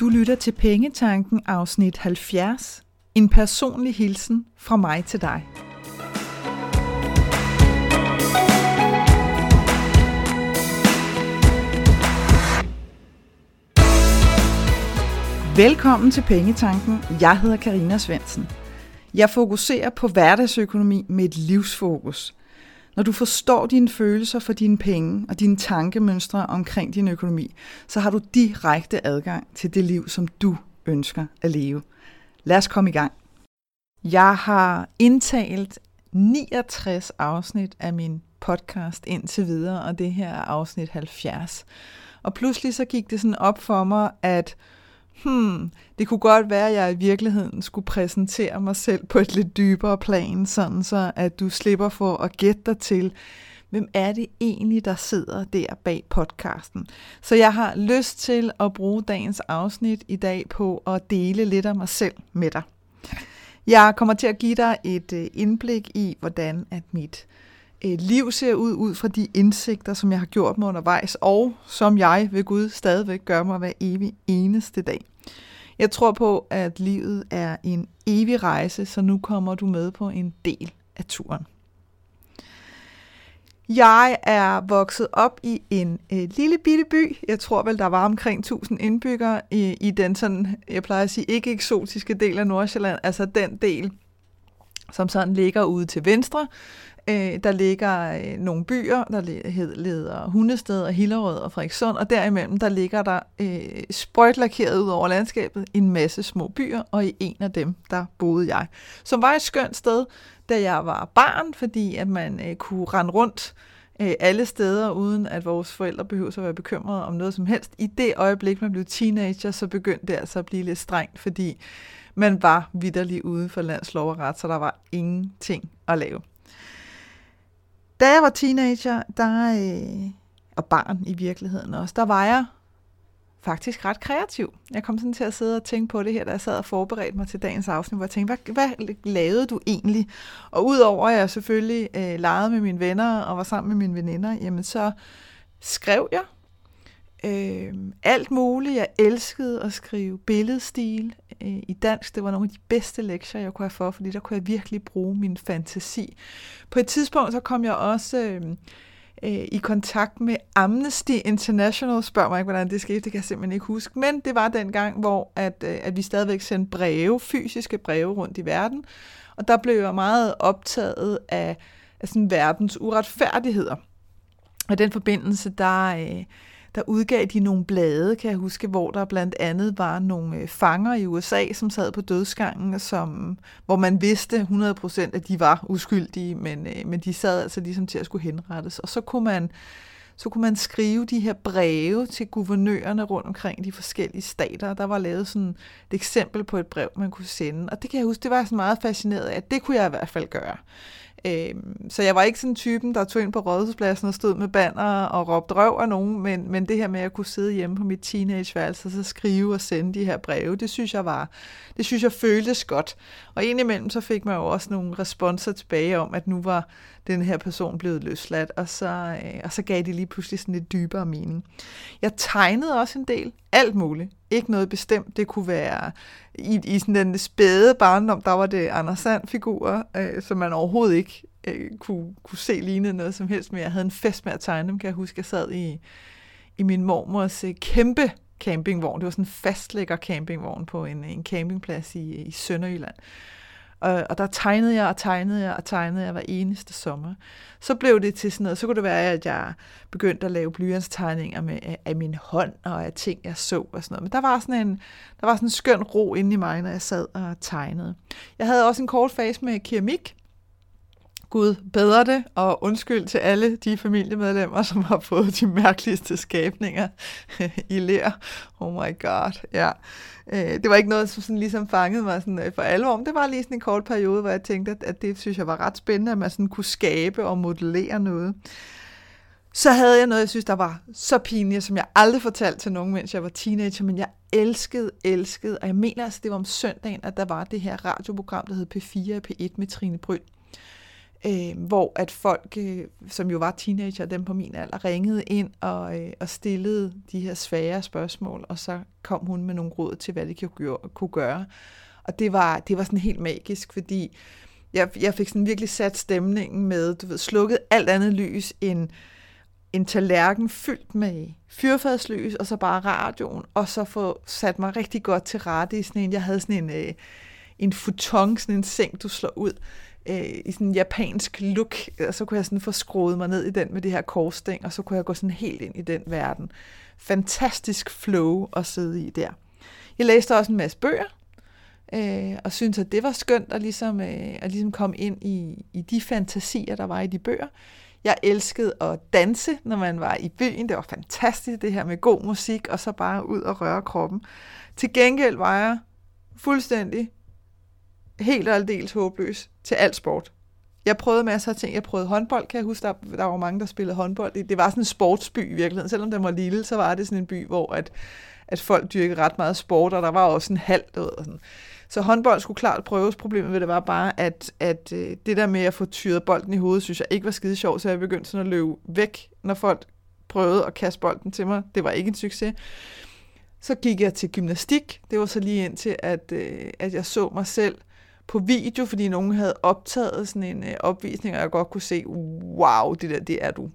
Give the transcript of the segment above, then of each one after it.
Du lytter til Pengetanken afsnit 70. En personlig hilsen fra mig til dig. Velkommen til Pengetanken. Jeg hedder Karina Svensen. Jeg fokuserer på hverdagsøkonomi med et livsfokus. Når du forstår dine følelser for dine penge og dine tankemønstre omkring din økonomi, så har du direkte adgang til det liv, som du ønsker at leve. Lad os komme i gang. Jeg har indtalt 69 afsnit af min podcast indtil videre, og det her er afsnit 70. Og pludselig så gik det sådan op for mig, at hmm, det kunne godt være, at jeg i virkeligheden skulle præsentere mig selv på et lidt dybere plan, sådan så at du slipper for at gætte dig til, hvem er det egentlig, der sidder der bag podcasten. Så jeg har lyst til at bruge dagens afsnit i dag på at dele lidt af mig selv med dig. Jeg kommer til at give dig et øh, indblik i, hvordan at mit øh, liv ser ud, ud fra de indsigter, som jeg har gjort mig undervejs, og som jeg ved Gud stadigvæk gør mig hver evig eneste dag. Jeg tror på, at livet er en evig rejse, så nu kommer du med på en del af turen. Jeg er vokset op i en øh, lille bitte by. Jeg tror vel, der var omkring 1000 indbyggere i, i den sådan, jeg plejer at sige, ikke eksotiske del af Nordsjælland, altså den del, som sådan ligger ude til venstre. Øh, der ligger øh, nogle byer, der hedder Hundested og Hillerød og Frederikssund, og derimellem der ligger der øh, sprøjtlakeret ud over landskabet en masse små byer, og i en af dem, der boede jeg. Som var et skønt sted, da jeg var barn, fordi at man øh, kunne rende rundt øh, alle steder, uden at vores forældre behøvede at være bekymrede om noget som helst. I det øjeblik, man blev teenager, så begyndte det altså at blive lidt strengt, fordi man var vidderlig ude for landslov og ret, så der var ingenting at lave. Da jeg var teenager, der, øh, og barn i virkeligheden også, der var jeg faktisk ret kreativ. Jeg kom sådan til at sidde og tænke på det her, da jeg sad og forberedte mig til dagens afsnit, hvor jeg tænkte, hvad, hvad lavede du egentlig? Og udover at jeg selvfølgelig øh, legede med mine venner og var sammen med mine veninder, jamen så skrev jeg øh, alt muligt. Jeg elskede at skrive billedstil øh, i dansk. Det var nogle af de bedste lektier, jeg kunne have for, fordi der kunne jeg virkelig bruge min fantasi. På et tidspunkt så kom jeg også øh, øh, i kontakt med Amnesty International. Spørg mig ikke, hvordan det skete, det kan jeg simpelthen ikke huske. Men det var den gang, hvor at, øh, at vi stadigvæk sendte breve, fysiske breve rundt i verden. Og der blev jeg meget optaget af, af sådan verdens uretfærdigheder. Og i den forbindelse, der... Øh, der udgav de nogle blade, kan jeg huske, hvor der blandt andet var nogle øh, fanger i USA, som sad på dødsgangen, som, hvor man vidste 100% at de var uskyldige, men, øh, men de sad altså ligesom til at skulle henrettes. Og så kunne man så kunne man skrive de her breve til guvernørerne rundt omkring de forskellige stater. Der var lavet sådan et eksempel på et brev, man kunne sende. Og det kan jeg huske, det var sådan meget fascineret af, at det kunne jeg i hvert fald gøre. Øh, så jeg var ikke sådan typen, der tog ind på rådhuspladsen og stod med banner og råbte røv af nogen, men, men det her med at kunne sidde hjemme på mit teenageværelse og så skrive og sende de her breve, det synes jeg var, det synes jeg føltes godt. Og indimellem så fik man jo også nogle responser tilbage om, at nu var den her person blevet løsladt, og så, øh, og så gav det lige pludselig sådan lidt dybere mening. Jeg tegnede også en del, alt muligt. Ikke noget bestemt. Det kunne være i, i sådan den spæde barndom, der var det Anders Sand-figurer, øh, som man overhovedet ikke øh, kunne, kunne se lignende noget som helst, men jeg havde en fest med at tegne dem, kan jeg huske. Jeg sad i, i min mormors øh, kæmpe campingvogn. Det var sådan en fastlægger campingvogn på en, en campingplads i, i Sønderjylland. Og, og der tegnede jeg og tegnede jeg og tegnede jeg hver eneste sommer. Så blev det til sådan noget, så kunne det være, at jeg begyndte at lave blyantstegninger med, af min hånd og af ting, jeg så og sådan noget. Men der var sådan en, der var sådan en skøn ro inde i mig, når jeg sad og tegnede. Jeg havde også en kort fase med keramik, Gud bedre det, og undskyld til alle de familiemedlemmer, som har fået de mærkeligste skabninger i lær. Oh my god, ja. Øh, det var ikke noget, som sådan ligesom fangede mig sådan øh, for alvor, men det var lige sådan en kort periode, hvor jeg tænkte, at det synes jeg var ret spændende, at man sådan kunne skabe og modellere noget. Så havde jeg noget, jeg synes, der var så pinligt, som jeg aldrig fortalte til nogen, mens jeg var teenager, men jeg elskede, elskede, og jeg mener altså, det var om søndagen, at der var det her radioprogram, der hed P4 og P1 med Trine Bryn øh, hvor at folk, øh, som jo var teenager, dem på min alder, ringede ind og, øh, og stillede de her svære spørgsmål, og så kom hun med nogle råd til, hvad de kunne gøre. Og det var, det var sådan helt magisk, fordi jeg, jeg fik sådan virkelig sat stemningen med, du ved, slukket alt andet lys end en tallerken fyldt med fyrfadslys, og så bare radioen, og så få sat mig rigtig godt til rette i sådan en, jeg havde sådan en, øh, en futon, sådan en seng, du slår ud, øh, i sådan en japansk look, og så kunne jeg sådan få skruet mig ned i den med det her korsting, og så kunne jeg gå sådan helt ind i den verden. Fantastisk flow at sidde i der. Jeg læste også en masse bøger, øh, og syntes, at det var skønt at ligesom, øh, at ligesom komme ind i, i de fantasier, der var i de bøger. Jeg elskede at danse, når man var i byen. Det var fantastisk, det her med god musik, og så bare ud og røre kroppen. Til gengæld var jeg fuldstændig helt og aldeles håbløs til alt sport. Jeg prøvede masser af ting. Jeg prøvede håndbold, kan jeg huske. Der, der var mange, der spillede håndbold. Det, det var sådan en sportsby i virkeligheden. Selvom den var lille, så var det sådan en by, hvor at, at folk dyrkede ret meget sport, og der var også en halv. Og sådan. Så håndbold skulle klart prøves. Problemet ved det var bare, at, at øh, det der med at få tyret bolden i hovedet, synes jeg ikke var skide sjovt, så jeg begyndte sådan at løbe væk, når folk prøvede at kaste bolden til mig. Det var ikke en succes. Så gik jeg til gymnastik. Det var så lige indtil, at, øh, at jeg så mig selv på video, fordi nogen havde optaget sådan en øh, opvisning, og jeg godt kunne se, wow, det der, det er du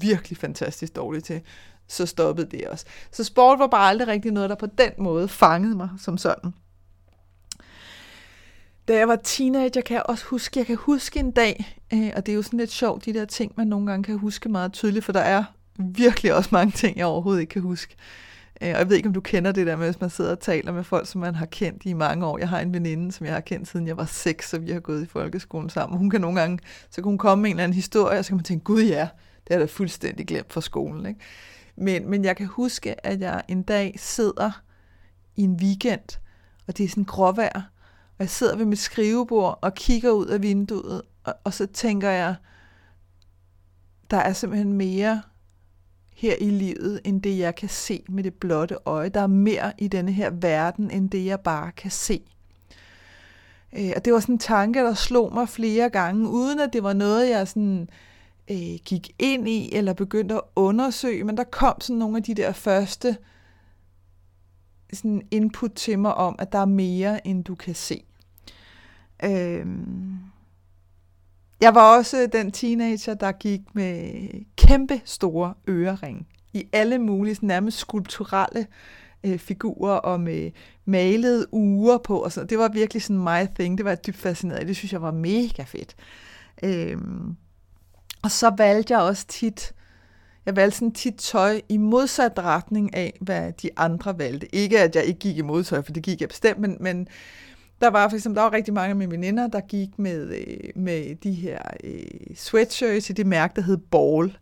virkelig fantastisk dårlig til. Så stoppede det også. Så sport var bare aldrig rigtig noget, der på den måde fangede mig som sådan. Da jeg var teenager, kan jeg også huske, jeg kan huske en dag, øh, og det er jo sådan lidt sjovt, de der ting, man nogle gange kan huske meget tydeligt, for der er virkelig også mange ting, jeg overhovedet ikke kan huske. Øh, Øh, og jeg ved ikke, om du kender det der med, hvis man sidder og taler med folk, som man har kendt i mange år. Jeg har en veninde, som jeg har kendt siden jeg var seks, og vi har gået i folkeskolen sammen. Hun kan nogle gange, så kan hun komme med en eller anden historie, og så kan man tænke, gud ja, det er da fuldstændig glemt fra skolen. Ikke? Men, men jeg kan huske, at jeg en dag sidder i en weekend, og det er sådan gråvejr, og jeg sidder ved mit skrivebord og kigger ud af vinduet, og, og så tænker jeg, der er simpelthen mere her i livet, end det jeg kan se med det blotte øje. Der er mere i denne her verden, end det jeg bare kan se. Øh, og det var sådan en tanke, der slog mig flere gange, uden at det var noget, jeg sådan, øh, gik ind i eller begyndte at undersøge, men der kom sådan nogle af de der første sådan input til mig om, at der er mere, end du kan se. Øh, jeg var også den teenager, der gik med kæmpe store ørering i alle mulige nærmest skulpturelle øh, figurer og med malede uger på. Og så. Det var virkelig sådan my thing. Det var dybt fascineret. Det synes jeg var mega fedt. Øhm, og så valgte jeg også tit, jeg valgte sådan tit tøj i modsat retning af, hvad de andre valgte. Ikke at jeg ikke gik i modtøj, for det gik jeg bestemt, men, men, der var for eksempel, der var rigtig mange af mine veninder, der gik med, øh, med de her øh, sweatshirts i det mærke, der hed Ball.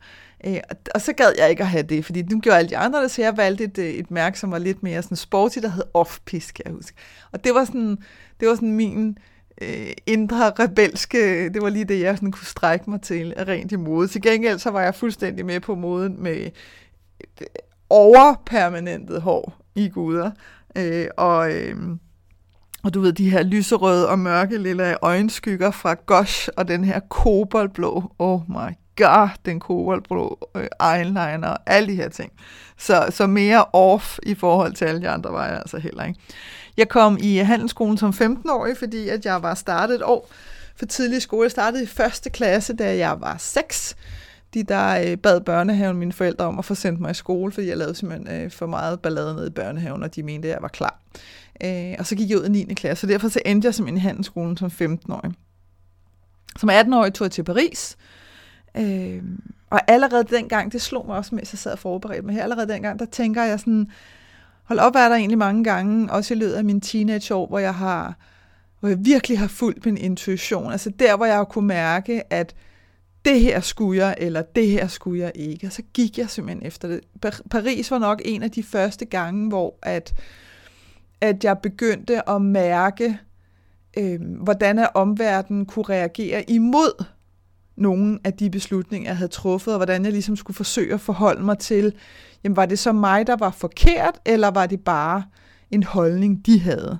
Øh, og så gad jeg ikke at have det, fordi nu gjorde alle de andre det, så jeg valgte et, øh, et mærke, som var lidt mere sådan sporty, der hed Off-Pisk, kan jeg huske. Og det var sådan, det var sådan min øh, indre rebelske, det var lige det, jeg sådan kunne strække mig til, rent i mode. Til gengæld så var jeg fuldstændig med på moden med øh, overpermanentet hår i guder. Øh, og... Øh, og du ved, de her lyserøde og mørke lille øjenskygger fra Gosh, og den her koboldblå, oh my god, den koboldblå øh, eyeliner, og alle de her ting. Så, så mere off i forhold til alle de andre var jeg altså heller ikke. Jeg kom i handelsskolen som 15-årig, fordi at jeg var startet et år for tidlig i skole. Jeg startede i første klasse, da jeg var 6. De der øh, bad børnehaven mine forældre om at få sendt mig i skole, fordi jeg lavede simpelthen øh, for meget ballade nede i børnehaven, og de mente, at jeg var klar. Øh, og så gik jeg ud i 9. klasse, så derfor så endte jeg simpelthen i handelsskolen som 15-årig. Som 18-årig tog jeg til Paris, øh, og allerede dengang, det slog mig også, mens jeg sad og forberedte mig her, allerede dengang, der tænker jeg sådan, hold op, er der egentlig mange gange, også i løbet af min teenageår, hvor jeg har, hvor jeg virkelig har fulgt min intuition. Altså der, hvor jeg har kunne mærke, at det her skulle jeg, eller det her skulle jeg ikke. Og så gik jeg simpelthen efter det. Paris var nok en af de første gange, hvor at at jeg begyndte at mærke, øh, hvordan at omverdenen kunne reagere imod nogle af de beslutninger, jeg havde truffet, og hvordan jeg ligesom skulle forsøge at forholde mig til, jamen var det så mig, der var forkert, eller var det bare en holdning, de havde?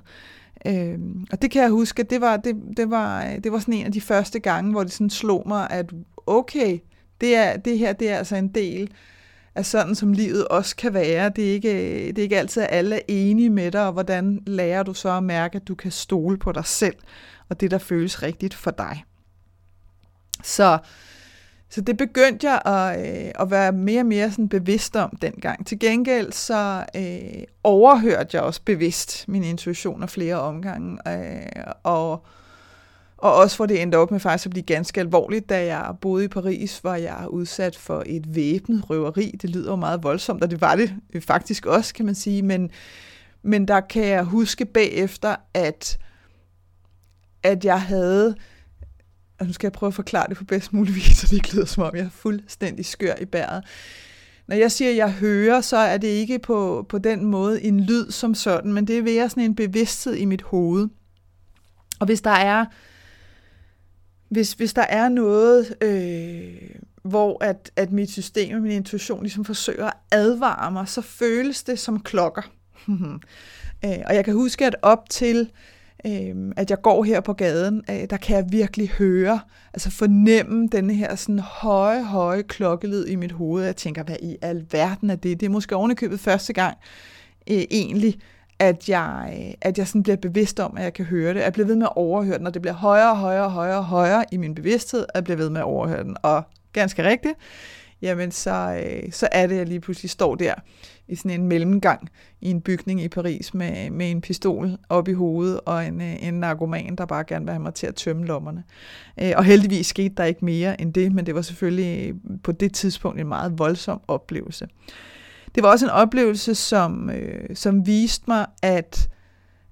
Øh, og det kan jeg huske, det var, det, det, var, det var sådan en af de første gange, hvor det sådan slog mig, at okay, det, er, det her det er altså en del er sådan, som livet også kan være. Det er ikke, det er ikke altid, at alle er enige med dig, og hvordan lærer du så at mærke, at du kan stole på dig selv, og det, der føles rigtigt for dig. Så, så det begyndte jeg at, øh, at være mere og mere sådan bevidst om dengang. Til gengæld så øh, overhørte jeg også bevidst min intuition af flere omgange, øh, og og også hvor det endte op med faktisk at blive ganske alvorligt, da jeg boede i Paris, var jeg udsat for et væbnet røveri. Det lyder jo meget voldsomt, og det var det øh, faktisk også, kan man sige. Men, men der kan jeg huske bagefter, at, at jeg havde og nu skal jeg prøve at forklare det på bedst mulig vis, så det ikke lyder som om, jeg er fuldstændig skør i bæret. Når jeg siger, at jeg hører, så er det ikke på, på den måde en lyd som sådan, men det er ved sådan en bevidsthed i mit hoved. Og hvis der er, hvis, hvis der er noget, øh, hvor at, at mit system og min intuition ligesom forsøger at advare mig, så føles det som klokker. øh, og jeg kan huske, at op til øh, at jeg går her på gaden, øh, der kan jeg virkelig høre, altså fornemme den her sådan høje, høje klokkelyd i mit hoved. Jeg tænker, hvad i alverden er det? Det er måske ovenikøbet første gang øh, egentlig, at jeg, at jeg sådan bliver bevidst om, at jeg kan høre det. Jeg bliver ved med at overhøre den, og det bliver højere og højere og højere og højere i min bevidsthed, at jeg bliver ved med at overhøre den. Og ganske rigtigt, jamen så, øh, så er det, at jeg lige pludselig står der i sådan en mellemgang i en bygning i Paris med, med en pistol op i hovedet og en, øh, en narkoman, der bare gerne vil have mig til at tømme lommerne. Øh, og heldigvis skete der ikke mere end det, men det var selvfølgelig på det tidspunkt en meget voldsom oplevelse. Det var også en oplevelse, som, øh, som viste mig, at,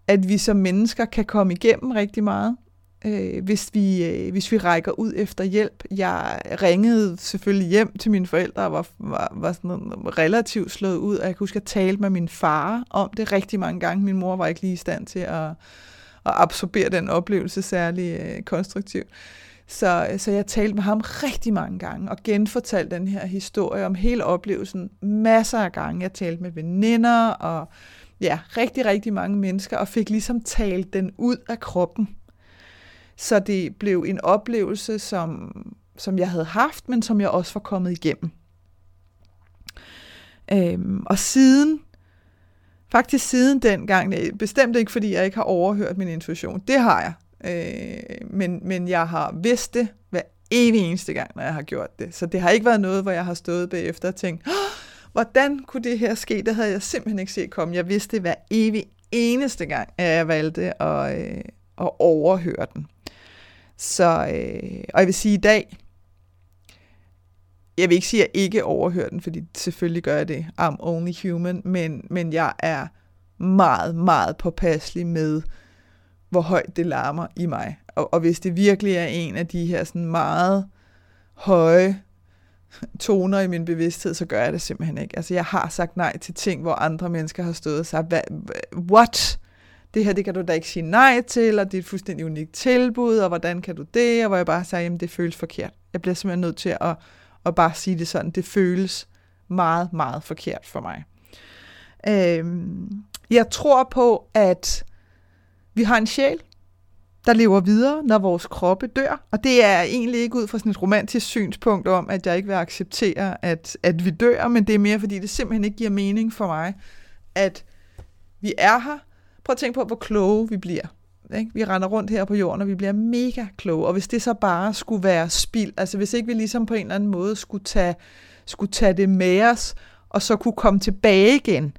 at vi som mennesker kan komme igennem rigtig meget, øh, hvis, vi, øh, hvis vi rækker ud efter hjælp. Jeg ringede selvfølgelig hjem til mine forældre og var, var, var sådan relativt slået ud, og jeg kan huske, at jeg talte med min far om det rigtig mange gange. Min mor var ikke lige i stand til at, at absorbere den oplevelse særlig øh, konstruktivt. Så, øh, så jeg talte med ham rigtig mange gange og genfortalte den her historie om hele oplevelsen masser af gange. Jeg talte med veninder og ja, rigtig, rigtig mange mennesker og fik ligesom talt den ud af kroppen. Så det blev en oplevelse, som, som jeg havde haft, men som jeg også var kommet igennem. Øhm, og siden, faktisk siden dengang, bestemt ikke fordi jeg ikke har overhørt min intuition, det har jeg. Øh, men, men jeg har vidst det hver evig eneste gang, når jeg har gjort det. Så det har ikke været noget, hvor jeg har stået bagefter og tænkt, hvordan kunne det her ske? Det havde jeg simpelthen ikke set komme. Jeg vidste det hver evig eneste gang, at jeg valgte at, øh, at overhøre den. Så, øh, og jeg vil sige i dag, jeg vil ikke sige, at jeg ikke overhører den, fordi selvfølgelig gør jeg det. I'm only human, men, men jeg er meget, meget påpasselig med, hvor højt det larmer i mig. Og, og hvis det virkelig er en af de her sådan meget høje toner i min bevidsthed, så gør jeg det simpelthen ikke. Altså jeg har sagt nej til ting, hvor andre mennesker har stået og sagt, what? det her det kan du da ikke sige nej til, og det er et fuldstændig unikt tilbud, og hvordan kan du det? Og hvor jeg bare sagde, jamen det føles forkert. Jeg bliver simpelthen nødt til at, at bare sige det sådan, det føles meget, meget forkert for mig. Øhm, jeg tror på, at vi har en sjæl, der lever videre, når vores kroppe dør. Og det er egentlig ikke ud fra sådan et romantisk synspunkt om, at jeg ikke vil acceptere, at, at vi dør, men det er mere, fordi det simpelthen ikke giver mening for mig, at vi er her, Prøv at tænke på, hvor kloge vi bliver. Ikke? Vi render rundt her på jorden, og vi bliver mega kloge. Og hvis det så bare skulle være spild, altså hvis ikke vi ligesom på en eller anden måde skulle tage, skulle tage det med os, og så kunne komme tilbage igen,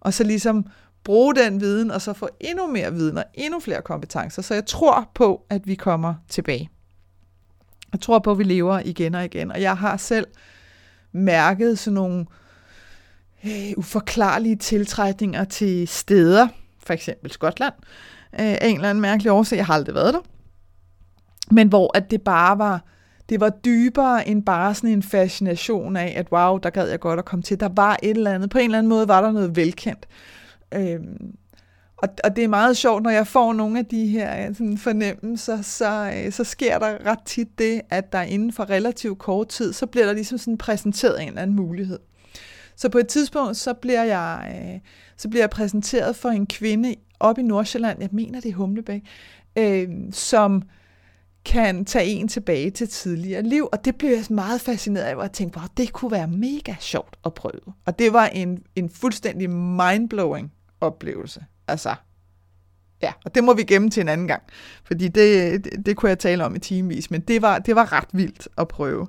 og så ligesom bruge den viden, og så få endnu mere viden og endnu flere kompetencer. Så jeg tror på, at vi kommer tilbage. Jeg tror på, at vi lever igen og igen. Og jeg har selv mærket sådan nogle øh, uforklarlige tiltrækninger til steder, for eksempel Skotland, øh, af en eller anden mærkelig årsag. Jeg har aldrig været der. Men hvor at det bare var, det var dybere end bare sådan en fascination af, at wow, der gad jeg godt at komme til. Der var et eller andet, på en eller anden måde var der noget velkendt. Øhm, og, og det er meget sjovt, når jeg får nogle af de her øh, sådan fornemmelser, så, øh, så sker der ret tit det, at der inden for relativt kort tid, så bliver der ligesom sådan præsenteret en eller anden mulighed. Så på et tidspunkt, så bliver jeg, øh, så bliver jeg præsenteret for en kvinde op i Nordsjælland, jeg mener det er Humlebæk, øh, som kan tage en tilbage til tidligere liv, og det blev jeg meget fascineret af, og tænkte, wow, det kunne være mega sjovt at prøve. Og det var en, en fuldstændig mindblowing oplevelse. Altså, ja, og det må vi gemme til en anden gang, fordi det, det, det kunne jeg tale om i timevis, men det var, det var ret vildt at prøve.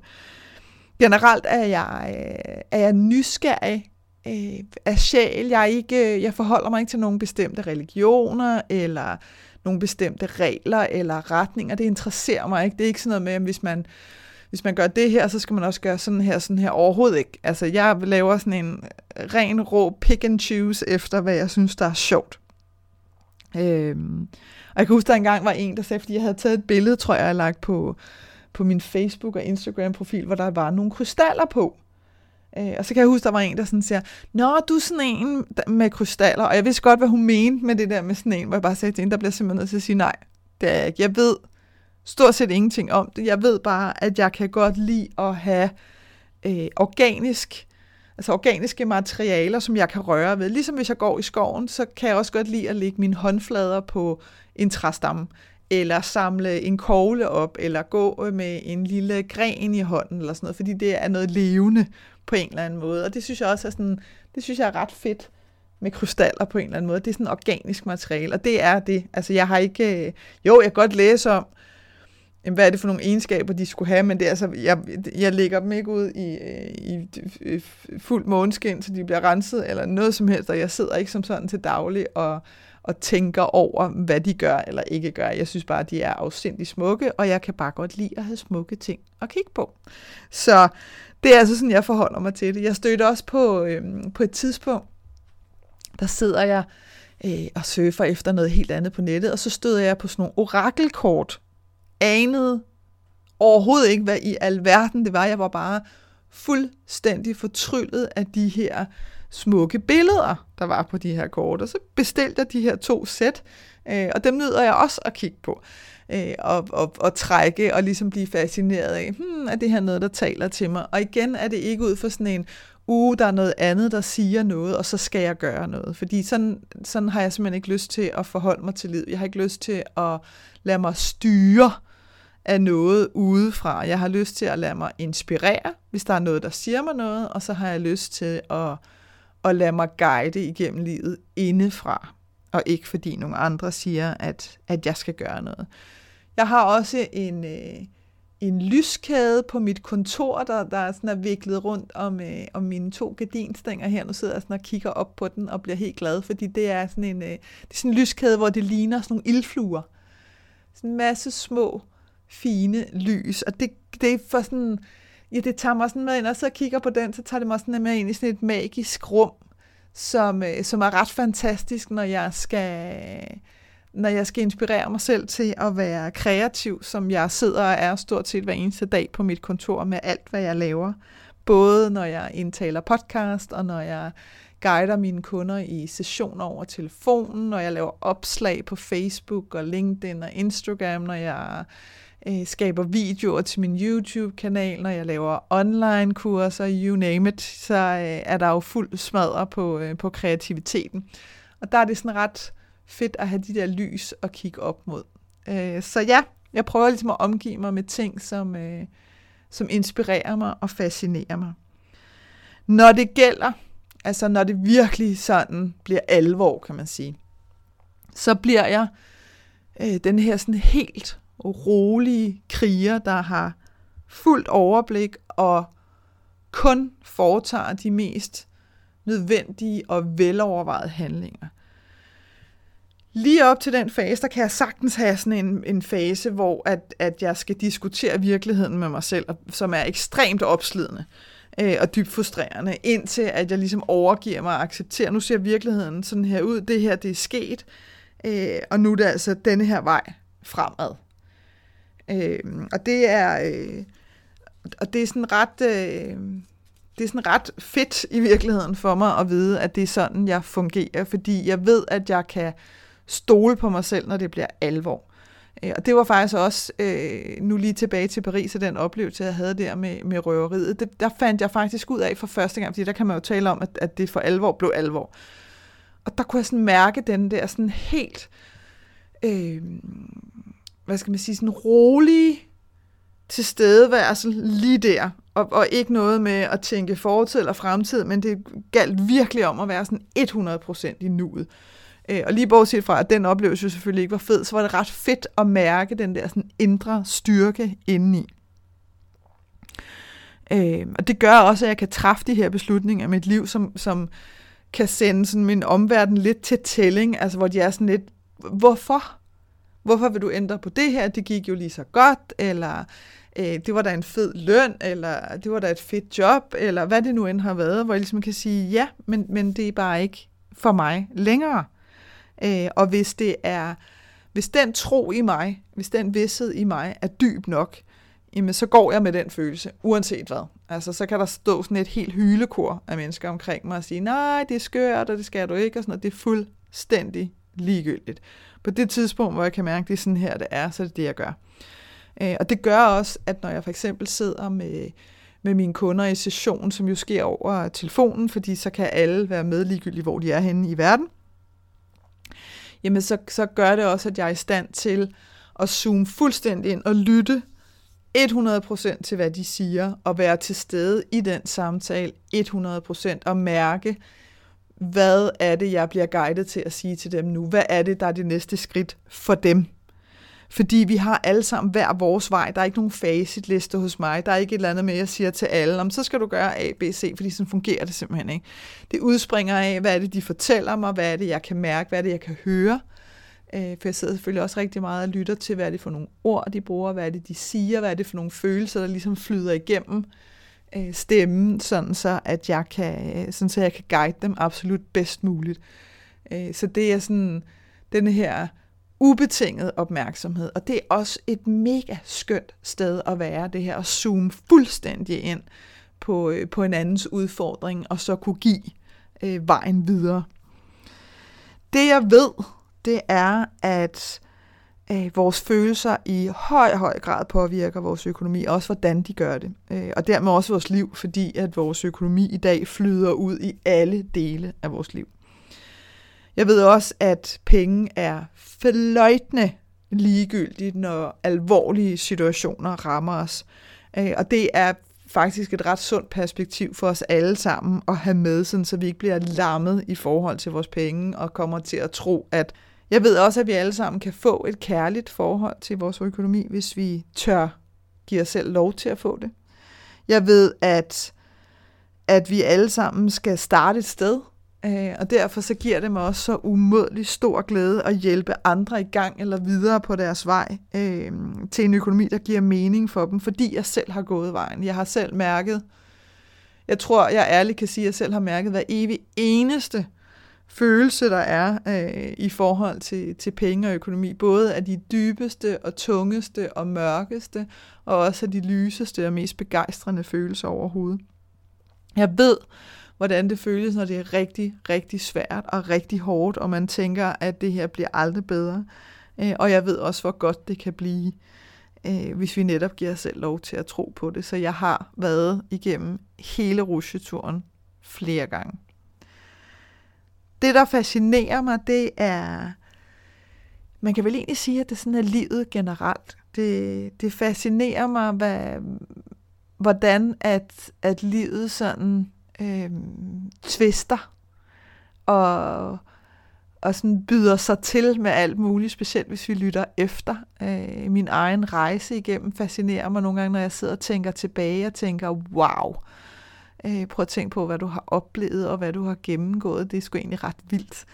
Generelt er jeg, øh, er jeg nysgerrig øh, af sjæl. Jeg, er ikke, øh, jeg forholder mig ikke til nogle bestemte religioner, eller nogle bestemte regler eller retninger. Det interesserer mig ikke. Det er ikke sådan noget med, at hvis man, hvis man gør det her, så skal man også gøre sådan her, sådan her. Overhovedet ikke. Altså, jeg laver sådan en ren, rå pick and choose efter, hvad jeg synes, der er sjovt. Øhm, og jeg kan huske, der engang var en, der sagde, fordi jeg havde taget et billede, tror jeg, jeg lagt på, på min Facebook- og Instagram-profil, hvor der var nogle krystaller på. Øh, og så kan jeg huske, der var en, der sådan siger, Nå, du er sådan en med krystaller. Og jeg vidste godt, hvad hun mente med det der med sådan en, hvor jeg bare sagde til hende, der bliver simpelthen nødt til at sige, nej, det er jeg ikke. Jeg ved stort set ingenting om det. Jeg ved bare, at jeg kan godt lide at have øh, organisk, altså organiske materialer, som jeg kan røre ved. Ligesom hvis jeg går i skoven, så kan jeg også godt lide at lægge mine håndflader på en træstamme, eller samle en kogle op, eller gå med en lille gren i hånden, eller sådan noget, fordi det er noget levende på en eller anden måde. Og det synes jeg også er sådan, det synes jeg er ret fedt med krystaller på en eller anden måde. Det er sådan organisk materiale, og det er det. Altså jeg har ikke, øh, jo, jeg kan godt læse om, hvad er det for nogle egenskaber, de skulle have, men det er altså, jeg, jeg lægger dem ikke ud i, i, i fuld måneskin, så de bliver renset, eller noget som helst, og jeg sidder ikke som sådan til daglig og, og tænker over, hvad de gør eller ikke gør. Jeg synes bare, at de er afsindig smukke, og jeg kan bare godt lide at have smukke ting at kigge på. Så det er altså sådan, jeg forholder mig til det. Jeg stødte også på, øhm, på et tidspunkt, der sidder jeg øh, og surfer efter noget helt andet på nettet, og så støder jeg på sådan nogle orakelkort. Anede overhovedet ikke, hvad i alverden det var. Jeg var bare fuldstændig fortryllet af de her smukke billeder, der var på de her kort. Og så bestilte jeg de her to sæt, øh, og dem nyder jeg også at kigge på øh, og, og, og trække og ligesom blive fascineret af, hmm, er det her noget, der taler til mig? Og igen er det ikke ud for sådan en, uh, der er noget andet, der siger noget, og så skal jeg gøre noget. Fordi sådan, sådan har jeg simpelthen ikke lyst til at forholde mig til livet. Jeg har ikke lyst til at lade mig styre af noget udefra. Jeg har lyst til at lade mig inspirere, hvis der er noget, der siger mig noget, og så har jeg lyst til at, at lade mig guide igennem livet indefra, og ikke fordi nogle andre siger, at, at jeg skal gøre noget. Jeg har også en, øh, en lyskæde på mit kontor, der, der er, sådan er viklet rundt om, øh, om mine to gardinstænger her. Nu sidder jeg sådan og kigger op på den og bliver helt glad, fordi det er sådan en, øh, det er sådan en lyskæde, hvor det ligner sådan nogle ildfluer. Sådan en masse små, fine lys, og det, det er for sådan, ja, det tager mig sådan med ind, og så kigger på den, så tager det mig sådan med ind i sådan et magisk rum, som, øh, som er ret fantastisk, når jeg skal når jeg skal inspirere mig selv til at være kreativ, som jeg sidder og er stort set hver eneste dag på mit kontor med alt, hvad jeg laver. Både når jeg indtaler podcast, og når jeg guider mine kunder i sessioner over telefonen, når jeg laver opslag på Facebook og LinkedIn og Instagram, når jeg øh, skaber videoer til min YouTube-kanal, når jeg laver online-kurser, you name it, så øh, er der jo fuld smadre på, øh, på kreativiteten. Og der er det sådan ret fedt at have de der lys at kigge op mod. Øh, så ja, jeg prøver ligesom at omgive mig med ting, som, øh, som inspirerer mig og fascinerer mig. Når det gælder, altså når det virkelig sådan bliver alvor, kan man sige, så bliver jeg øh, den her sådan helt rolige kriger, der har fuldt overblik og kun foretager de mest nødvendige og velovervejede handlinger. Lige op til den fase, der kan jeg sagtens have sådan en, en fase, hvor at, at jeg skal diskutere virkeligheden med mig selv, som er ekstremt opslidende øh, og dybt frustrerende, indtil at jeg ligesom overgiver mig og accepterer, nu ser virkeligheden sådan her ud, det her det er sket, øh, og nu er det altså denne her vej fremad. Øh, og det er øh, og det er sådan ret øh, det er sådan ret fedt i virkeligheden for mig at vide, at det er sådan, jeg fungerer, fordi jeg ved, at jeg kan stole på mig selv, når det bliver alvor. Øh, og det var faktisk også, øh, nu lige tilbage til Paris, og den oplevelse, jeg havde der med, med røveriet, det, der fandt jeg faktisk ud af for første gang, fordi der kan man jo tale om, at, at det for alvor blev alvor. og der kunne jeg sådan mærke den der sådan helt, øh, hvad skal man sige, sådan rolig tilstedeværelse lige der. Og, og ikke noget med at tænke fortid eller fremtid, men det galt virkelig om at være sådan 100% i nuet. Øh, og lige bortset fra, at den oplevelse jo selvfølgelig ikke var fed, så var det ret fedt at mærke den der sådan indre styrke indeni. Øh, og det gør også, at jeg kan træffe de her beslutninger i mit liv, som, som kan sende sådan min omverden lidt til tælling, altså hvor de er sådan lidt, hvorfor? Hvorfor vil du ændre på det her? Det gik jo lige så godt, eller øh, det var da en fed løn, eller det var da et fedt job, eller hvad det nu end har været, hvor jeg ligesom kan sige, ja, men, men det er bare ikke for mig længere. Øh, og hvis det er, hvis den tro i mig, hvis den vidshed i mig er dyb nok, jamen så går jeg med den følelse, uanset hvad. Altså, så kan der stå sådan et helt hylekor af mennesker omkring mig og sige, nej, det er skørt, og det skal du ikke, og sådan noget. Det er fuldstændig ligegyldigt. På det tidspunkt, hvor jeg kan mærke, at det er sådan her, det er, så er det det, jeg gør. Øh, og det gør også, at når jeg for eksempel sidder med, med mine kunder i session, som jo sker over telefonen, fordi så kan alle være med ligegyldigt, hvor de er henne i verden, jamen så, så gør det også, at jeg er i stand til at zoome fuldstændig ind og lytte 100% til, hvad de siger, og være til stede i den samtale 100% og mærke, hvad er det, jeg bliver guidet til at sige til dem nu? Hvad er det, der er det næste skridt for dem? Fordi vi har alle sammen hver vores vej. Der er ikke nogen facitliste hos mig. Der er ikke et eller andet med, jeg siger til alle, om så skal du gøre A, B, C, fordi sådan fungerer det simpelthen ikke. Det udspringer af, hvad er det, de fortæller mig, hvad er det, jeg kan mærke, hvad er det, jeg kan høre. Øh, for jeg sidder selvfølgelig også rigtig meget og lytter til, hvad er det for nogle ord, de bruger, hvad er det, de siger, hvad er det for nogle følelser, der ligesom flyder igennem øh, øh, stemme, sådan så, at jeg kan, øh, sådan så jeg kan guide dem absolut bedst muligt. Øh, så det er sådan den her ubetinget opmærksomhed, og det er også et mega skønt sted at være, det her at zoome fuldstændig ind på, øh, på en andens udfordring, og så kunne give øh, vejen videre. Det jeg ved, det er, at øh, vores følelser i høj, høj grad påvirker vores økonomi, også hvordan de gør det. Øh, og dermed også vores liv, fordi at vores økonomi i dag flyder ud i alle dele af vores liv. Jeg ved også, at penge er fløjtende ligegyldigt, når alvorlige situationer rammer os. Øh, og det er faktisk et ret sundt perspektiv for os alle sammen at have med, sådan, så vi ikke bliver lammet i forhold til vores penge og kommer til at tro, at jeg ved også, at vi alle sammen kan få et kærligt forhold til vores økonomi, hvis vi tør give os selv lov til at få det. Jeg ved, at, at vi alle sammen skal starte et sted, øh, og derfor så giver det mig også så umådelig stor glæde at hjælpe andre i gang eller videre på deres vej øh, til en økonomi, der giver mening for dem, fordi jeg selv har gået vejen. Jeg har selv mærket, jeg tror, jeg ærligt kan sige, at jeg selv har mærket hver evig eneste følelse, der er øh, i forhold til, til penge og økonomi, både af de dybeste og tungeste og mørkeste, og også af de lyseste og mest begejstrende følelser overhovedet. Jeg ved, hvordan det føles, når det er rigtig, rigtig svært og rigtig hårdt, og man tænker, at det her bliver aldrig bedre. Øh, og jeg ved også, hvor godt det kan blive, øh, hvis vi netop giver os selv lov til at tro på det. Så jeg har været igennem hele rusjeturen flere gange det, der fascinerer mig, det er, man kan vel egentlig sige, at det sådan er livet generelt. Det, det fascinerer mig, hvad, hvordan at, at livet sådan øh, tvister og, og sådan byder sig til med alt muligt, specielt hvis vi lytter efter. Øh, min egen rejse igennem fascinerer mig nogle gange, når jeg sidder og tænker tilbage og tænker, wow, Øh, Øh, prøv at tænke på, hvad du har oplevet og hvad du har gennemgået. Det er sgu egentlig ret vildt.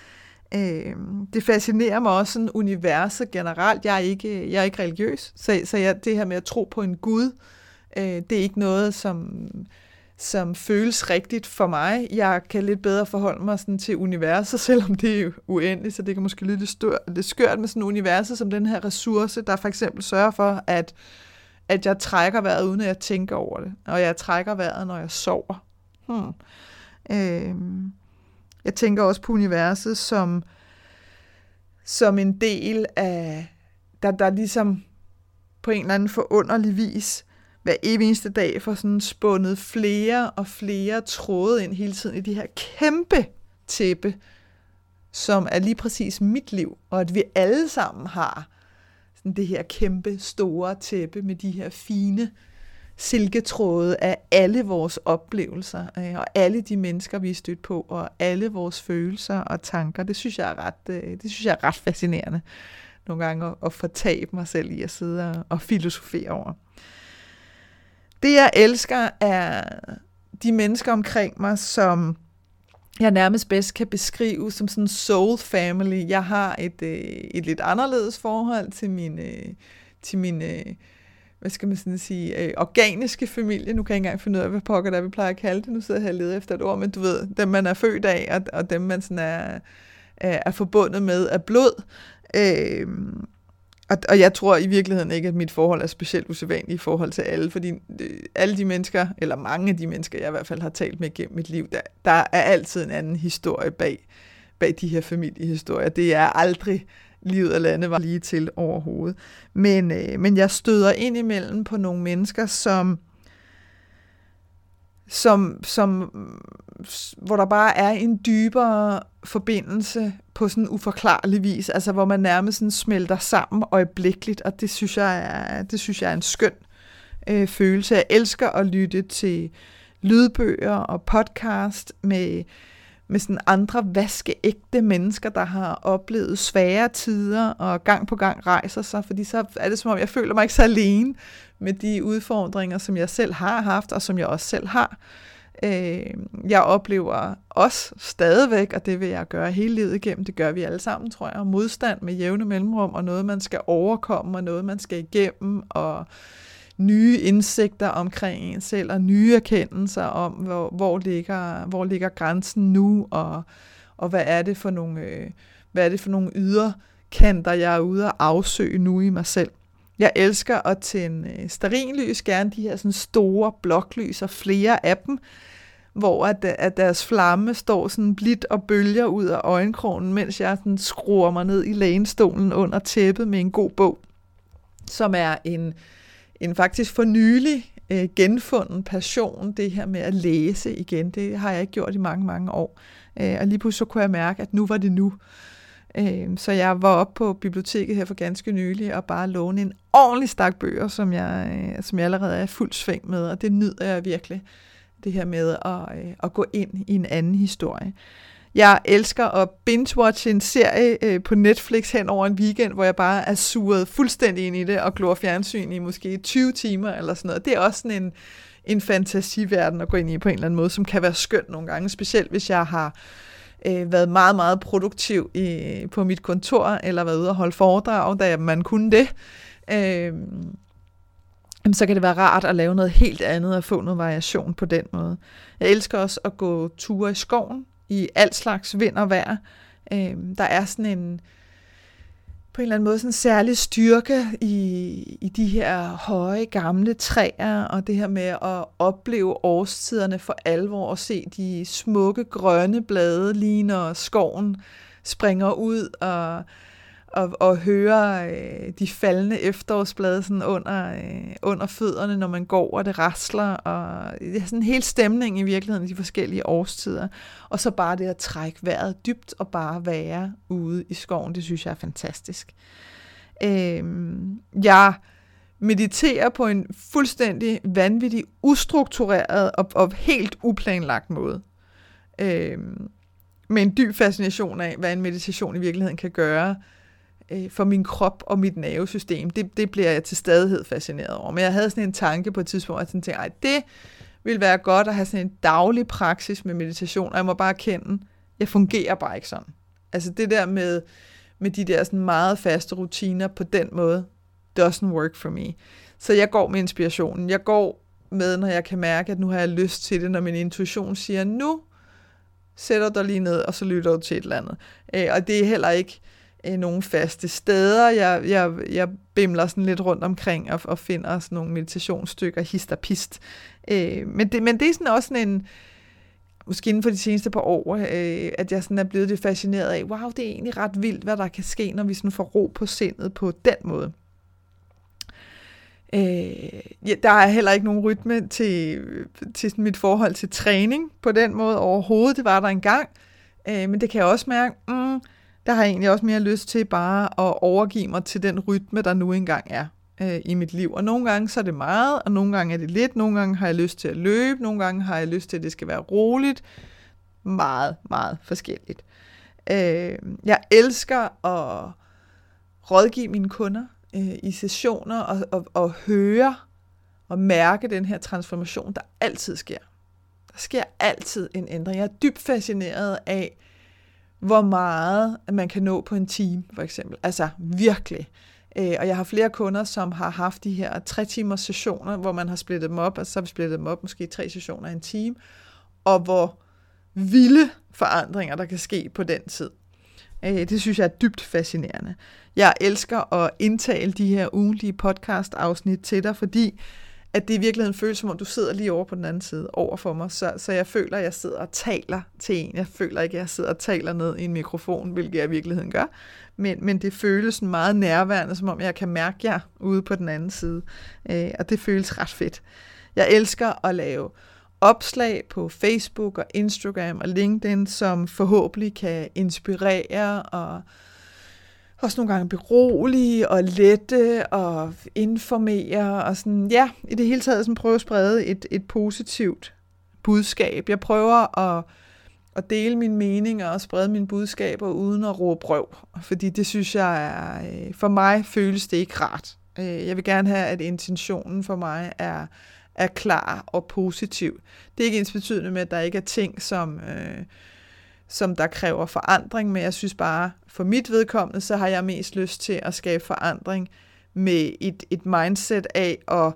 Øh, det fascinerer mig også sådan universet generelt. Jeg er ikke, jeg er ikke religiøs, så, så jeg, det her med at tro på en Gud, øh, det er ikke noget, som, som føles rigtigt for mig. Jeg kan lidt bedre forholde mig sådan til universet, selvom det er uendeligt, så det kan måske lyde lidt, stør, lidt skørt med sådan universet som den her ressource, der for eksempel sørger for, at at jeg trækker vejret, uden at jeg tænker over det. Og jeg trækker vejret, når jeg sover. Hmm. Øh, jeg tænker også på universet som, som en del af, der, der ligesom på en eller anden forunderlig vis hver eneste dag får sådan spundet flere og flere tråde ind hele tiden i de her kæmpe tæppe, som er lige præcis mit liv, og at vi alle sammen har sådan det her kæmpe store tæppe med de her fine silketråde af alle vores oplevelser, øh, og alle de mennesker, vi er stødt på, og alle vores følelser og tanker. Det synes jeg er ret, øh, det synes jeg er ret fascinerende nogle gange at, at fortabe mig selv i at sidde og, og filosofere over. Det jeg elsker er de mennesker omkring mig, som jeg nærmest bedst kan beskrive som sådan en soul family. Jeg har et, øh, et lidt anderledes forhold til min, øh, til min øh, hvad skal man sådan sige, øh, organiske familie. Nu kan jeg ikke engang finde ud af, hvad pokker der vi plejer at kalde det. Nu sidder jeg her og leder efter et ord, men du ved, dem man er født af, og, og dem man sådan er, er, er forbundet med af blod. Øh, og, og jeg tror i virkeligheden ikke, at mit forhold er specielt usædvanligt i forhold til alle, fordi øh, alle de mennesker, eller mange af de mennesker, jeg i hvert fald har talt med gennem mit liv, der, der er altid en anden historie bag, bag de her familiehistorier. Det er aldrig livet af landet var lige til overhovedet. Men, øh, men jeg støder ind imellem på nogle mennesker, som som, som, hvor der bare er en dybere forbindelse på sådan uforklarlig vis, altså hvor man nærmest sådan smelter sammen øjeblikkeligt, og det synes jeg er, det synes jeg er en skøn øh, følelse. Jeg elsker at lytte til lydbøger og podcast med, med sådan andre vaskeægte mennesker, der har oplevet svære tider og gang på gang rejser sig, fordi så er det som om, jeg føler mig ikke så alene med de udfordringer, som jeg selv har haft, og som jeg også selv har. Øh, Øh, jeg oplever også stadigvæk, og det vil jeg gøre hele livet igennem, det gør vi alle sammen, tror jeg, modstand med jævne mellemrum, og noget, man skal overkomme, og noget, man skal igennem, og nye indsigter omkring en selv, og nye erkendelser om, hvor, hvor, ligger, hvor ligger grænsen nu, og, og hvad er det for nogle, øh, hvad er det for nogle yderkanter, jeg er ude at afsøge nu i mig selv. Jeg elsker at tænde øh, starinlys, gerne de her sådan store bloklys og flere af dem, hvor at, øh, at deres flamme står sådan blidt og bølger ud af øjenkrogen, mens jeg sådan skruer mig ned i lænestolen under tæppet med en god bog, som er en, en faktisk for nylig øh, genfunden passion, det her med at læse igen. Det har jeg ikke gjort i mange, mange år. Øh, og lige pludselig så kunne jeg mærke, at nu var det nu. Øh, Øhm, så jeg var oppe på biblioteket her for ganske nylig og bare låne en ordentlig stak bøger, som jeg, øh, som jeg allerede er fuld sving med, og det nyder jeg virkelig, det her med at, øh, at gå ind i en anden historie. Jeg elsker at binge-watche en serie øh, på Netflix hen over en weekend, hvor jeg bare er suget fuldstændig ind i det og glor fjernsyn i måske 20 timer eller sådan noget. Det er også sådan en, en fantasiverden at gå ind i på en eller anden måde, som kan være skønt nogle gange, specielt hvis jeg har øh, Øh, været meget, meget produktiv i, på mit kontor, eller været ude og holde foredrag, da man kunne det. Øh, så kan det være rart at lave noget helt andet og få noget variation på den måde. Jeg elsker også at gå ture i skoven i alt slags vind og vejr. Øh, der er sådan en på en eller anden måde sådan en særlig styrke i, i de her høje gamle træer, og det her med at opleve årstiderne for alvor, og se de smukke grønne blade lige når skoven springer ud, og og, og høre øh, de faldende efterårsblade sådan under, øh, under fødderne, når man går, og det rasler, og det er sådan en hel stemning i virkeligheden i de forskellige årstider. Og så bare det at trække vejret dybt og bare være ude i skoven, det synes jeg er fantastisk. Øh, jeg mediterer på en fuldstændig vanvittig, ustruktureret og, og helt uplanlagt måde. Øh, med en dyb fascination af, hvad en meditation i virkeligheden kan gøre øh, for min krop og mit nervesystem. Det, det bliver jeg til stadighed fascineret over. Men jeg havde sådan en tanke på et tidspunkt, at jeg tænkte, at det ville være godt at have sådan en daglig praksis med meditation, og jeg må bare kende, jeg fungerer bare ikke sådan. Altså det der med, med de der sådan meget faste rutiner på den måde, doesn't work for me. Så jeg går med inspirationen. Jeg går med, når jeg kan mærke, at nu har jeg lyst til det, når min intuition siger, nu sætter dig lige ned, og så lytter du til et eller andet. Øh, og det er heller ikke, øh, nogle faste steder. Jeg, jeg, jeg bimler sådan lidt rundt omkring og, og finder sådan nogle meditationsstykker, hist og pist. Øh, men, det, men det er sådan også sådan en, måske inden for de seneste par år, øh, at jeg sådan er blevet lidt fascineret af, wow, det er egentlig ret vildt, hvad der kan ske, når vi sådan får ro på sindet på den måde. Øh, ja, der er heller ikke nogen rytme til, til sådan mit forhold til træning på den måde overhovedet. Det var der engang. Øh, men det kan jeg også mærke, mm, der har jeg egentlig også mere lyst til bare at overgive mig til den rytme, der nu engang er øh, i mit liv. Og nogle gange så er det meget, og nogle gange er det lidt. Nogle gange har jeg lyst til at løbe, nogle gange har jeg lyst til, at det skal være roligt. Meget, meget forskelligt. Øh, jeg elsker at rådgive mine kunder øh, i sessioner og, og, og høre og mærke den her transformation, der altid sker. Der sker altid en ændring. Jeg er dybt fascineret af, hvor meget man kan nå på en time, for eksempel. Altså virkelig. Øh, og jeg har flere kunder, som har haft de her tre timers sessioner, hvor man har splittet dem op, og så har vi splittet dem op måske tre sessioner i en time, og hvor vilde forandringer, der kan ske på den tid. Øh, det synes jeg er dybt fascinerende. Jeg elsker at indtale de her ugentlige podcast-afsnit til dig, fordi at det i virkeligheden føles som om, du sidder lige over på den anden side over for mig. Så, så jeg føler, at jeg sidder og taler til en. Jeg føler ikke, at jeg sidder og taler ned i en mikrofon, hvilket jeg i virkeligheden gør. Men, men det føles meget nærværende, som om jeg kan mærke jer ude på den anden side. Øh, og det føles ret fedt. Jeg elsker at lave opslag på Facebook og Instagram og LinkedIn, som forhåbentlig kan inspirere og også nogle gange berolige og lette og informere og sådan, ja, i det hele taget sådan prøve at sprede et, et positivt budskab. Jeg prøver at, at dele mine meninger og sprede mine budskaber uden at råbe røv, fordi det synes jeg er, øh, for mig føles det ikke rart. Øh, jeg vil gerne have, at intentionen for mig er, er klar og positiv. Det er ikke ens betydende med, at der ikke er ting, som... Øh, som der kræver forandring, men jeg synes bare, for mit vedkommende, så har jeg mest lyst til at skabe forandring med et, et mindset af at,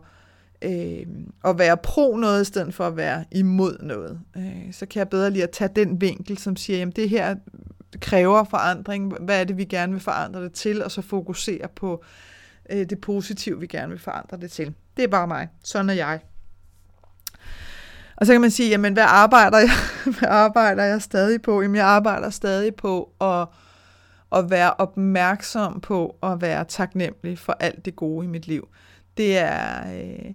øh, at være pro noget, i stedet for at være imod noget. Øh, så kan jeg bedre lige at tage den vinkel, som siger, jamen det her kræver forandring, hvad er det, vi gerne vil forandre det til, og så fokusere på øh, det positive, vi gerne vil forandre det til. Det er bare mig. Sådan er jeg. Og så kan man sige, jamen hvad arbejder jeg, hvad arbejder jeg stadig på? Jamen jeg arbejder stadig på at, at være opmærksom på at være taknemmelig for alt det gode i mit liv. Det er... Øh,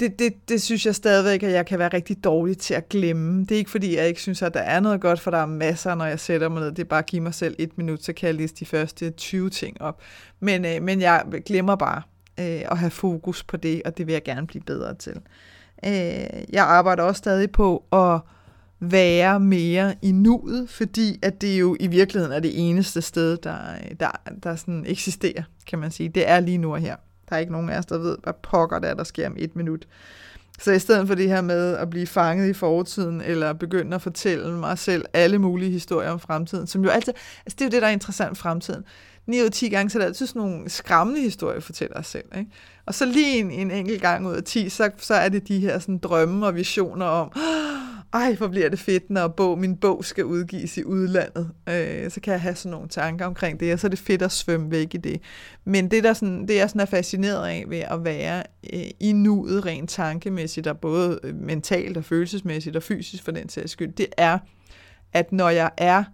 det, det, det synes jeg stadigvæk, at jeg kan være rigtig dårlig til at glemme. Det er ikke fordi, jeg ikke synes, at der er noget godt, for der er masser, når jeg sætter mig ned. Det er bare at give mig selv et minut, så kan jeg liste de første 20 ting op. Men, øh, men jeg glemmer bare øh, at have fokus på det, og det vil jeg gerne blive bedre til. Øh, jeg arbejder også stadig på at være mere i nuet, fordi at det jo i virkeligheden er det eneste sted, der, der, der sådan eksisterer, kan man sige. Det er lige nu og her. Der er ikke nogen af os, der ved, hvad pokker der er, der sker om et minut. Så i stedet for det her med at blive fanget i fortiden, eller begynde at fortælle mig selv alle mulige historier om fremtiden, som jo altid, altså det er jo det, der er interessant fremtiden. 9 ud af 10 gange, så er det altid sådan nogle skræmmende historier, fortæller os selv. Ikke? Og så lige en, en enkelt gang ud af 10, så, så er det de her sådan, drømme og visioner om, ej, hvor bliver det fedt, når bog, min bog skal udgives i udlandet. Øh, så kan jeg have sådan nogle tanker omkring det, og så er det fedt at svømme væk i det. Men det, der sådan, det jeg sådan er fascineret af ved at være øh, i nuet rent tankemæssigt, og både øh, mentalt og følelsesmæssigt og fysisk for den sags skyld, det er, at når jeg er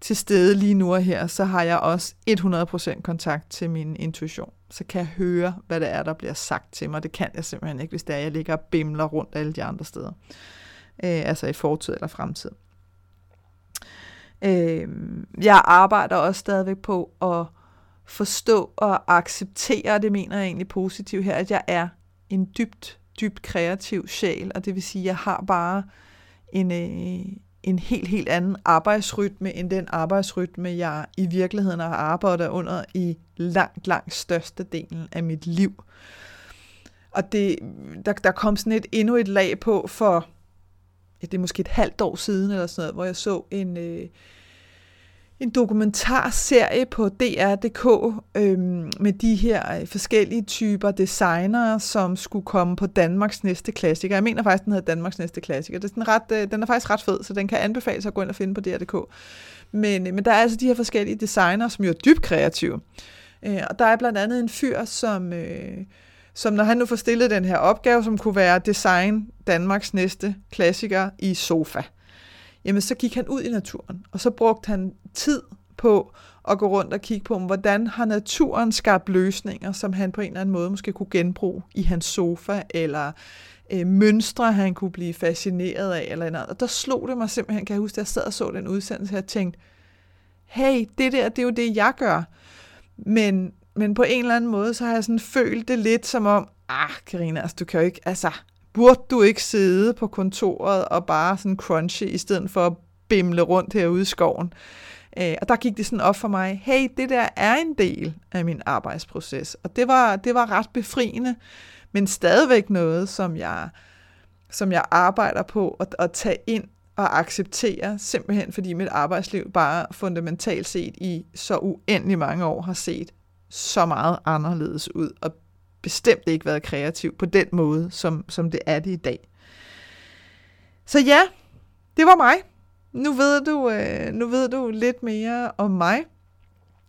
til stede lige nu og her, så har jeg også 100% kontakt til min intuition. Så kan jeg høre, hvad det er, der bliver sagt til mig. Det kan jeg simpelthen ikke, hvis det er, jeg ligger og bimler rundt alle de andre steder. Øh, altså i fortid eller fremtid. Øh, jeg arbejder også stadigvæk på at forstå og acceptere, det mener jeg egentlig positivt her, at jeg er en dybt, dybt kreativ sjæl, og det vil sige, at jeg har bare en, øh, en helt, helt anden arbejdsrytme, end den arbejdsrytme, jeg i virkeligheden har arbejdet under i langt, langt største delen af mit liv. Og det, der, der kom sådan et endnu et lag på for, ja, det er måske et halvt år siden eller sådan noget, hvor jeg så en, øh, en dokumentarserie på DR.dk øhm, med de her øh, forskellige typer designere, som skulle komme på Danmarks næste klassiker. Jeg mener faktisk, den hedder Danmarks næste klassiker. Det er sådan ret, øh, den er faktisk ret fed, så den kan anbefales at gå ind og finde på DR.dk. Men, øh, men der er altså de her forskellige designere, som jo er dybt kreative. Øh, og der er blandt andet en fyr, som, øh, som når han nu får stillet den her opgave, som kunne være design Danmarks næste klassiker i sofa jamen så gik han ud i naturen, og så brugte han tid på at gå rundt og kigge på, hvordan har naturen skabt løsninger, som han på en eller anden måde måske kunne genbruge i hans sofa, eller øh, mønstre, han kunne blive fascineret af. Eller noget. Og der slog det mig simpelthen, kan jeg huske, at jeg sad og så den udsendelse, og jeg tænkte, hey, det der, det er jo det, jeg gør. Men, men på en eller anden måde, så har jeg sådan følt det lidt som om, ah, Karina, altså, du kan jo ikke, altså, burde du ikke sidde på kontoret og bare sådan crunche, i stedet for at bimle rundt herude i skoven? Øh, og der gik det sådan op for mig, hey, det der er en del af min arbejdsproces. Og det var, det var ret befriende, men stadigvæk noget, som jeg, som jeg arbejder på at, at tage ind og acceptere, simpelthen fordi mit arbejdsliv bare fundamentalt set i så uendelig mange år har set så meget anderledes ud, og bestemt ikke været kreativ på den måde, som, som det er det i dag. Så ja, det var mig. Nu ved du, øh, nu ved du lidt mere om mig.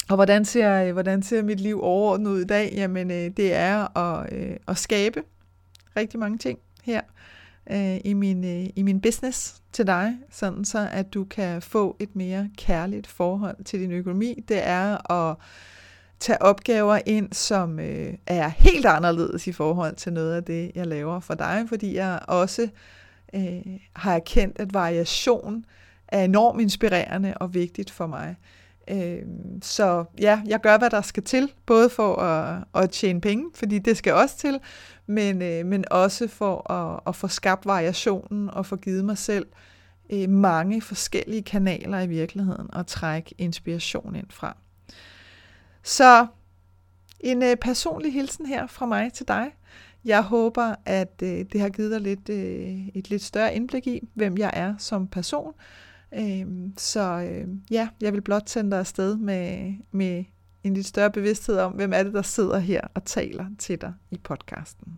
Og hvordan ser, hvordan ser mit liv overordnet ud i dag? Jamen, øh, det er at, øh, at skabe rigtig mange ting her øh, i, min, øh, i min business til dig, sådan så at du kan få et mere kærligt forhold til din økonomi. Det er at tage opgaver ind, som øh, er helt anderledes i forhold til noget af det, jeg laver for dig, fordi jeg også øh, har erkendt, at variation er enormt inspirerende og vigtigt for mig. Øh, så ja, jeg gør, hvad der skal til, både for at, at tjene penge, fordi det skal også til, men, øh, men også for at, at få skabt variationen og få givet mig selv øh, mange forskellige kanaler i virkeligheden og trække inspiration ind fra. Så en øh, personlig hilsen her fra mig til dig. Jeg håber, at øh, det har givet dig lidt, øh, et lidt større indblik i, hvem jeg er som person. Øh, så øh, ja, jeg vil blot sende dig afsted med, med en lidt større bevidsthed om, hvem er det, der sidder her og taler til dig i podcasten.